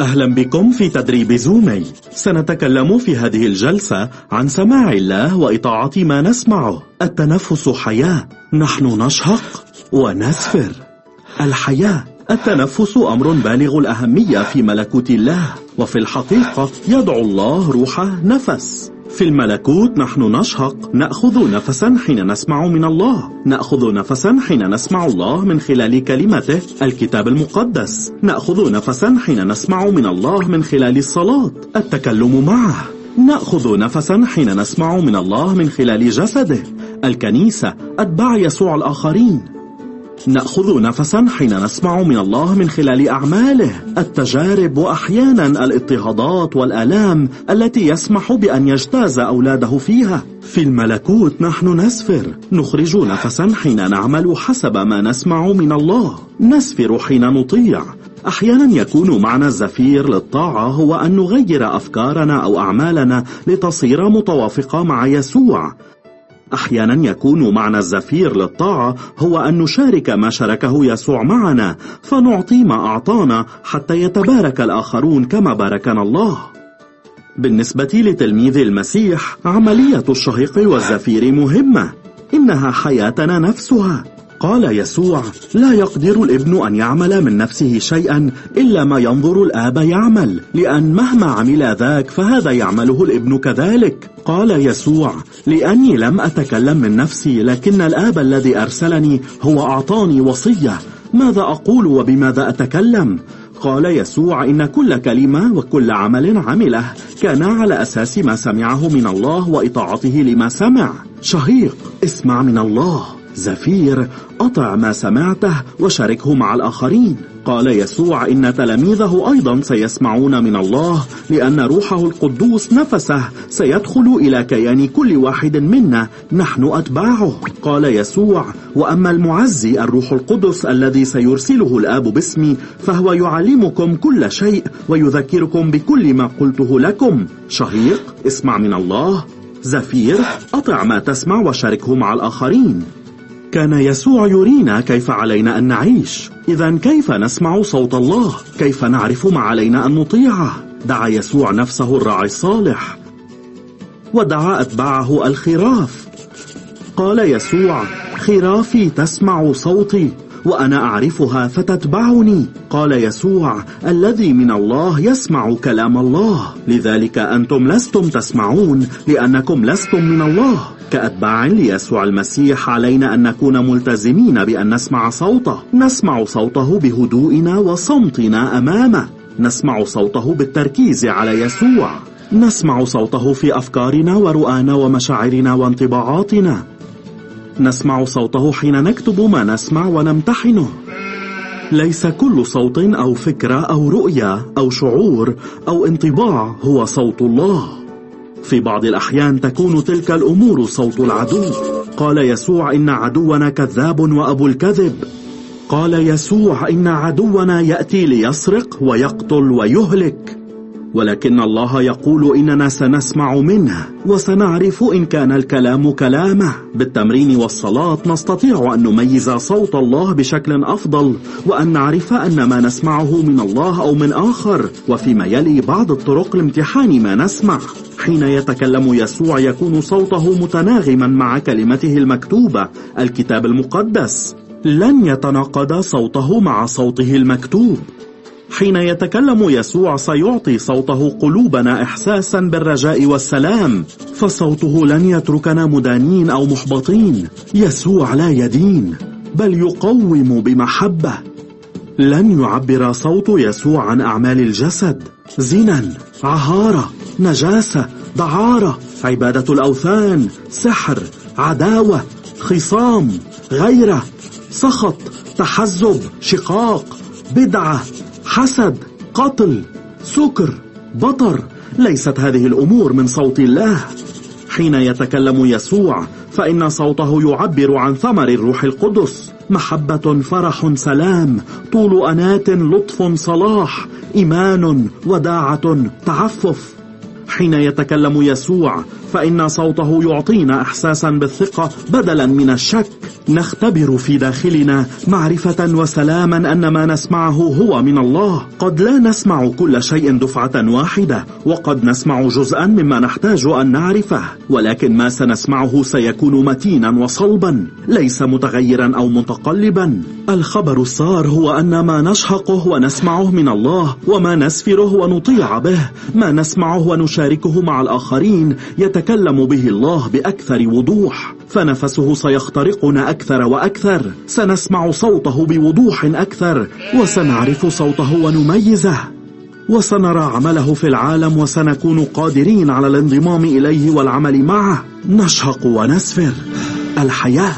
أهلا بكم في تدريب زومي. سنتكلم في هذه الجلسة عن سماع الله وإطاعة ما نسمعه. التنفس حياة. نحن نشهق ونسفر. الحياة. التنفس أمر بالغ الأهمية في ملكوت الله. وفي الحقيقة يدعو الله روحه نفس. في الملكوت نحن نشهق. نأخذ نفسا حين نسمع من الله. نأخذ نفسا حين نسمع الله من خلال كلمته الكتاب المقدس. نأخذ نفسا حين نسمع من الله من خلال الصلاة التكلم معه. نأخذ نفسا حين نسمع من الله من خلال جسده. الكنيسة أتباع يسوع الآخرين. نأخذ نفسا حين نسمع من الله من خلال أعماله. التجارب وأحيانا الاضطهادات والآلام التي يسمح بأن يجتاز أولاده فيها. في الملكوت نحن نسفر. نخرج نفسا حين نعمل حسب ما نسمع من الله. نسفر حين نطيع. أحيانا يكون معنى الزفير للطاعة هو أن نغير أفكارنا أو أعمالنا لتصير متوافقة مع يسوع. أحيانا يكون معنى الزفير للطاعة هو أن نشارك ما شاركه يسوع معنا فنعطي ما أعطانا حتى يتبارك الآخرون كما باركنا الله. بالنسبة لتلميذ المسيح عملية الشهيق والزفير مهمة إنها حياتنا نفسها. قال يسوع لا يقدر الابن أن يعمل من نفسه شيئا إلا ما ينظر الآب يعمل لأن مهما عمل ذاك فهذا يعمله الابن كذلك. قال يسوع لأني لم أتكلم من نفسي لكن الآب الذي أرسلني هو أعطاني وصية. ماذا أقول وبماذا أتكلم؟ قال يسوع إن كل كلمة وكل عمل عمله كان على أساس ما سمعه من الله وإطاعته لما سمع. شهيق اسمع من الله. زفير أطع ما سمعته وشاركه مع الآخرين. قال يسوع إن تلاميذه أيضا سيسمعون من الله لأن روحه القدوس نفسه سيدخل إلى كيان كل واحد منا نحن أتباعه. قال يسوع وأما المعزي الروح القدس الذي سيرسله الآب باسمي فهو يعلمكم كل شيء ويذكركم بكل ما قلته لكم. شهيق اسمع من الله. زفير أطع ما تسمع وشاركه مع الآخرين. كان يسوع يرينا كيف علينا أن نعيش. إذا كيف نسمع صوت الله؟ كيف نعرف ما علينا أن نطيعه دعا يسوع نفسه الراعي الصالح. ودعا أتباعه الخراف. قال يسوع خرافي تسمع صوتي. وأنا أعرفها فتتبعني. قال يسوع الذي من الله يسمع كلام الله. لذلك أنتم لستم تسمعون لأنكم لستم من الله. كأتباع ليسوع المسيح علينا أن نكون ملتزمين بأن نسمع صوته. نسمع صوته بهدوئنا وصمتنا أمامه. نسمع صوته بالتركيز على يسوع. نسمع صوته في أفكارنا ورؤانا ومشاعرنا وانطباعاتنا. نسمع صوته حين نكتب ما نسمع ونمتحنه. ليس كل صوت أو فكرة أو رؤية أو شعور أو انطباع هو صوت الله. في بعض الأحيان تكون تلك الأمور صوت العدو. قال يسوع إن عدونا كذاب وأبو الكذب. قال يسوع إن عدونا يأتي ليسرق ويقتل ويهلك. ولكن الله يقول إننا سنسمع منه وسنعرف إن كان الكلام كلامه. بالتمرين والصلاة نستطيع أن نميز صوت الله بشكل أفضل وأن نعرف أن ما نسمعه من الله أو من آخر وفيما يلي بعض الطرق لامتحان ما نسمع. حين يتكلم يسوع يكون صوته متناغما مع كلمته المكتوبة الكتاب المقدس. لن يتناقض صوته مع صوته المكتوب. حين يتكلم يسوع سيعطي صوته قلوبنا إحساسا بالرجاء والسلام فصوته لن يتركنا مدانين أو محبطين يسوع لا يدين بل يقوم بمحبة. لن يعبر صوت يسوع عن أعمال الجسد زنا عهارة نجاسة دعارة عبادة الأوثان سحر عداوة خصام غيرة سخط تحزب شقاق بدعة. حسد قتل سكر بطر ليست هذه الأمور من صوت الله. حين يتكلم يسوع فإن صوته يعبر عن ثمر الروح القدس. محبة فرح سلام. طول أنات لطف صلاح. إيمان وداعة تعفف. حين يتكلم يسوع فإن صوته يعطينا إحساسا بالثقة بدلا من الشك. نختبر في داخلنا معرفة وسلاما أن ما نسمعه هو من الله. قد لا نسمع كل شيء دفعة واحدة وقد نسمع جزءا مما نحتاج أن نعرفه ولكن ما سنسمعه سيكون متينا وصلبا ليس متغيرا أو متقلبا. الخبر السار هو أن ما نشهقه ونسمعه من الله وما نسفره ونطيع به ما نسمعه ونشاركه مع الآخرين يتكلم به الله بأكثر وضوح. فنفسه سيخترقنا أكثر وأكثر. سنسمع صوته بوضوح أكثر وسنعرف صوته ونميزه. وسنرى عمله في العالم وسنكون قادرين على الانضمام إليه والعمل معه. نشهق ونسفر. الحياة